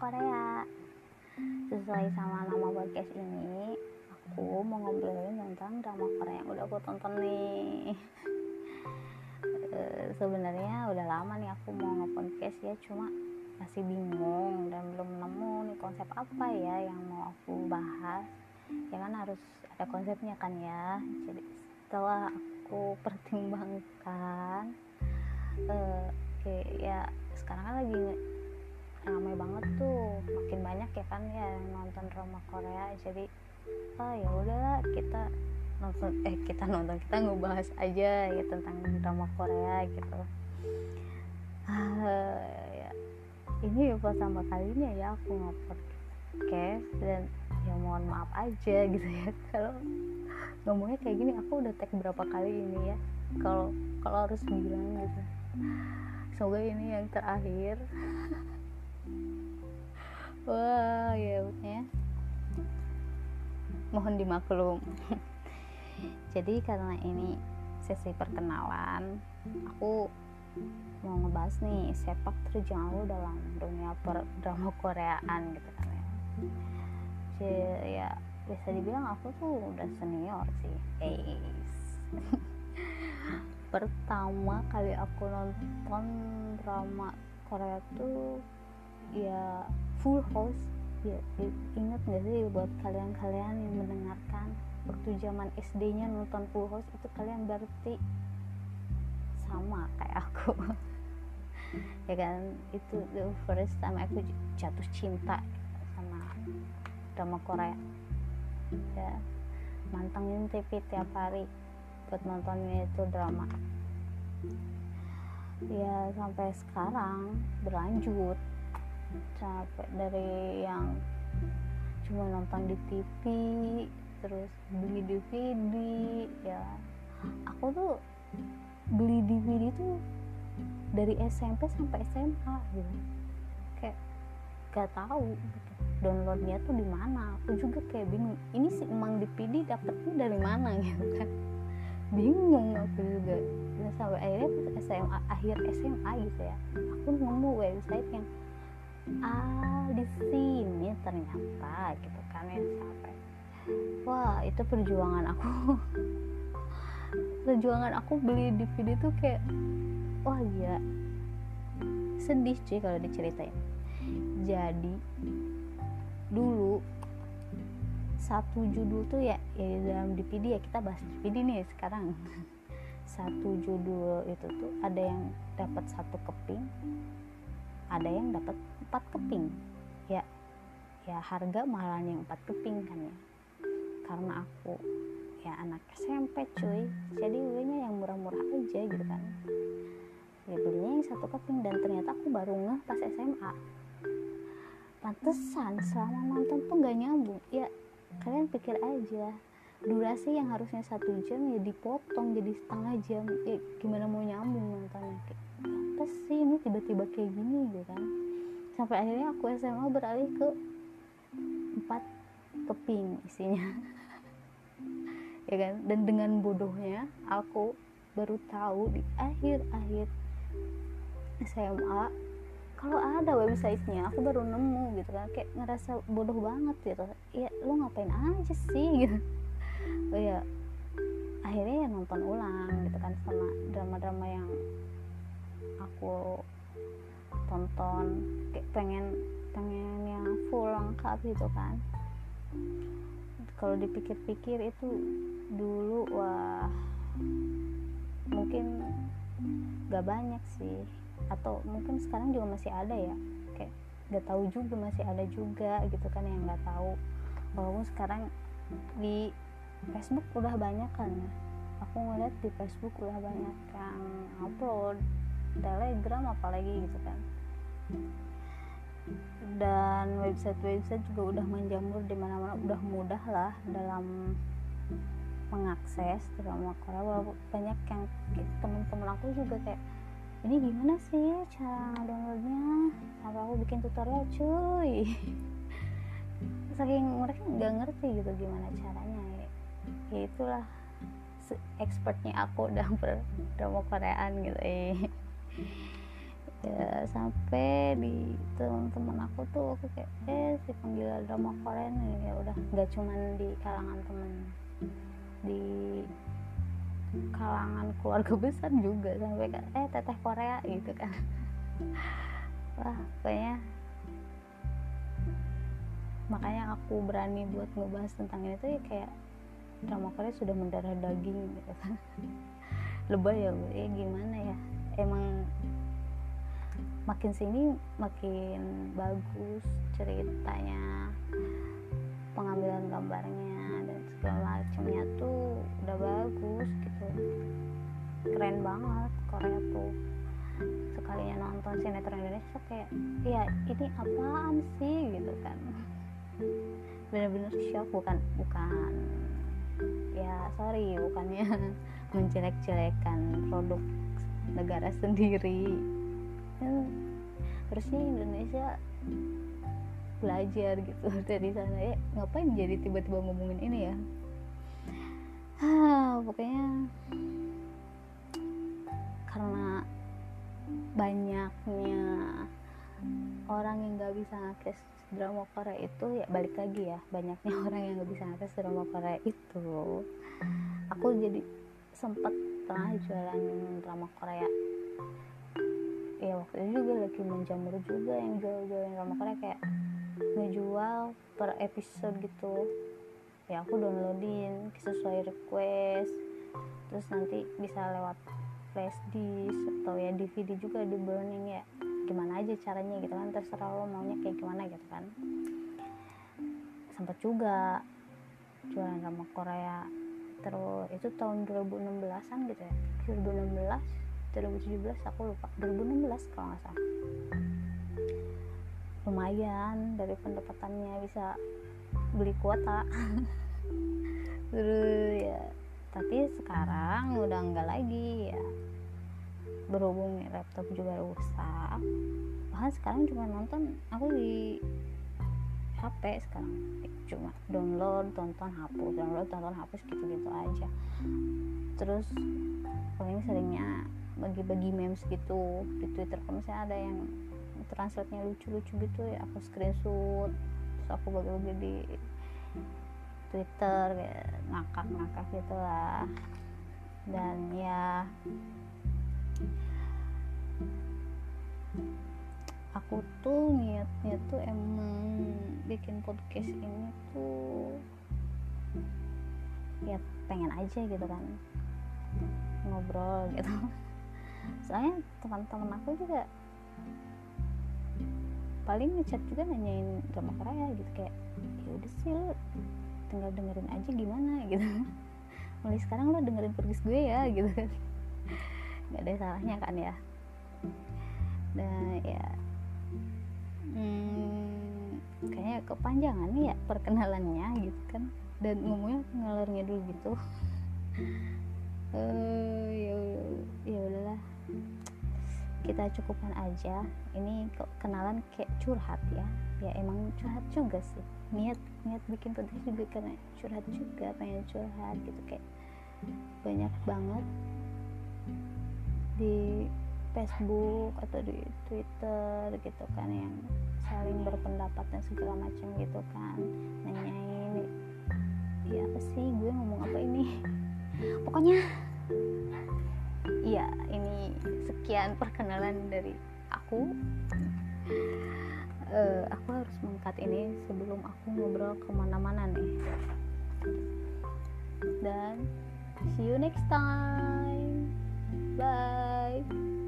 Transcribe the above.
Korea. Sesuai sama nama podcast ini aku mau ngobrolin tentang drama Korea yang udah aku tonton nih. E, sebenarnya udah lama nih aku mau nge-podcast ya cuma masih bingung dan belum nemu nih konsep apa ya yang mau aku bahas. Ya kan harus ada konsepnya kan ya. Jadi setelah aku pertimbangkan uh, kayak ya sekarang kan lagi ramai banget tuh. Makin banyak ya kan ya nonton drama Korea. Jadi oh ya udahlah kita nonton eh kita nonton kita ngebahas aja ya tentang drama Korea gitu. Uh, ya, ini pertama kalinya ya aku ngopodcast dan ya mohon maaf aja gitu ya. Kalau ngomongnya kayak gini aku udah tag berapa kali ini ya? Kalau kalau harus bilang gitu. Semoga ini yang terakhir wah ya ya mohon dimaklum. Jadi karena ini sesi perkenalan aku mau ngebahas nih sepak terjang lu dalam dunia per drama Koreaan gitu kan ya. Jadi ya bisa dibilang aku tuh udah senior sih Eis. pertama kali aku nonton drama Korea tuh ya full house. Ya inget gak sih buat kalian-kalian yang mendengarkan waktu zaman SD-nya nonton full house itu kalian berarti sama kayak aku. Ya kan? Itu the first time aku jatuh cinta sama drama Korea. Ya mantengin TV tiap hari buat nontonnya itu drama. Ya sampai sekarang berlanjut capek dari yang cuma nonton di TV terus beli DVD ya. Aku tuh beli DVD tuh dari SMP sampai SMA gitu. Kayak gak tahu gitu. downloadnya tuh di mana. Aku juga kayak bingung ini sih emang DVD dapetnya dari mana? gitu kan. Bingung aku juga. Dan sampai akhirnya pas SMA akhir SMA gitu ya aku nemu website yang ah di sini ternyata gitu kan ya sampai wah itu perjuangan aku. Perjuangan aku beli DVD tuh kayak wah ya sedih cuy kalau diceritain. Jadi dulu satu judul tuh ya, ya dalam DVD ya kita bahas DVD nih sekarang. Satu judul itu tuh ada yang dapat satu keping ada yang dapat empat keping. Ya ya harga malah yang empat keping kan ya. Karena aku ya anak SMP cuy. Jadi belinya yang murah-murah aja gitu kan. Ya belinya yang satu keping dan ternyata aku baru ngeh pas SMA pantesan selama nonton tuh gak nyambung. Ya kalian pikir aja durasi yang harusnya satu jam ya dipotong jadi setengah jam. Ya gimana mau nyambung nontonnya? Kayak apa sih ini tiba-tiba kayak gini? gitu kan. Sampai akhirnya aku SMA beralih ke empat keping isinya. Ya kan? Dan dengan bodohnya aku baru tahu di akhir-akhir SMA kalau ada websitenya aku baru nemu gitu kan. Kayak ngerasa bodoh banget gitu. Ya lu ngapain aja sih? Gitu oh ya akhirnya ya nonton ulang gitu kan sama drama-drama yang aku tonton. Kayak pengen pengen yang full lengkap gitu kan. Kalau dipikir-pikir itu dulu wah mungkin gak banyak sih. Atau mungkin sekarang juga masih ada ya. Kayak gak tahu juga masih ada juga gitu kan yang gak tahu. Walaupun sekarang di Facebook udah banyak kan? Aku ngeliat di Facebook udah banyak yang upload telegram apalagi gitu kan. Dan website-website juga udah menjamur di mana-mana udah mudah lah dalam mengakses drama Korea walaupun banyak yang temen-temen aku juga kayak ini gimana sih cara downloadnya? Sampai aku bikin tutorial cuy? Saking mereka nggak ngerti gitu gimana caranya ya, itulah expertnya aku dalam drama Koreaan gitu eh. Ya sampai di teman-teman aku tuh aku kayak eh si penggila drama Korea nih. Ya udah nggak cuman di kalangan temen di kalangan keluarga besar juga sampai kayak eh teteh Korea gitu kan. Wah kayaknya makanya aku berani buat ngebahas tentang ini tuh ya kayak drama Korea sudah mendarah daging gitu kan. Lebay ya gue ya gimana ya? Emang makin sini makin bagus ceritanya pengambilan gambarnya dan segala macamnya tuh udah bagus gitu. Keren banget Korea tuh. Sekalinya nonton sinetron Indonesia kayak ya ini apaan sih? gitu kan. Bener-bener shock bukan bukan ya sorry bukannya menjelek-jelekan produk negara sendiri. Kan harusnya Indonesia belajar gitu dari sana. Ya ngapain jadi tiba-tiba ngomongin ini ya? Ah, pokoknya karena banyaknya orang yang nggak bisa ngakses drama Korea itu ya balik lagi ya banyaknya orang yang nggak bisa ngakses drama Korea itu. Aku jadi sempat pernah jualan drama Korea. Ya waktu itu juga lagi menjamur juga yang jual-jualan drama Korea kayak ngejual per episode gitu. Ya aku downloadin sesuai request. Terus nanti bisa lewat flash disk atau ya DVD juga di burning ya gimana aja caranya gitu kan terserah lo maunya kayak gimana gitu kan. Sempat juga jualan drama Korea. Terus itu tahun 2016an gitu ya. 2016 2017 aku lupa. 2016 kalau nggak salah. Lumayan dari pendapatannya bisa beli kuota. Terus ya tapi sekarang udah enggak lagi ya berhubung laptop juga rusak. Bahkan sekarang cuma nonton aku di HP sekarang. Cuma download tonton hapus download tonton hapus gitu-gitu aja. Terus paling seringnya bagi-bagi memes gitu di Twitter. Kalau misalnya ada yang translate-nya lucu-lucu gitu ya aku screenshot. Terus aku bagi-bagi di Twitter ya ngakak-ngakak gitu lah. Dan ya aku tuh niatnya tuh emang bikin podcast ini tuh ya pengen aja gitu kan ngobrol gitu. Soalnya teman-teman aku juga paling ngechat juga nanyain drama Korea gitu kayak ya udah sih lo tinggal dengerin aja gimana? Gitu. Mulai sekarang lo dengerin podcast gue ya gitu. kan nggak ada salahnya kan ya? Nah ya. Hmm, kayaknya kepanjangan nih ya perkenalannya gitu kan. Dan ngomongnya ngalor dulu gitu. Uh, ya ya udahlah. Kita cukupkan aja. Ini kok kenalan kayak curhat ya? Ya emang curhat juga sih. Niat niat bikin podcast juga karena curhat juga pengen curhat gitu kayak banyak banget di Facebook atau di Twitter gitu kan yang saling berpendapat dan segala macam gitu kan. Nanyain ya apa sih gue ngomong apa ini? Pokoknya iya ini sekian perkenalan dari aku. Uh, aku harus mengkat ini sebelum aku ngobrol ke mana-mana nih. Dan see you next time Bye.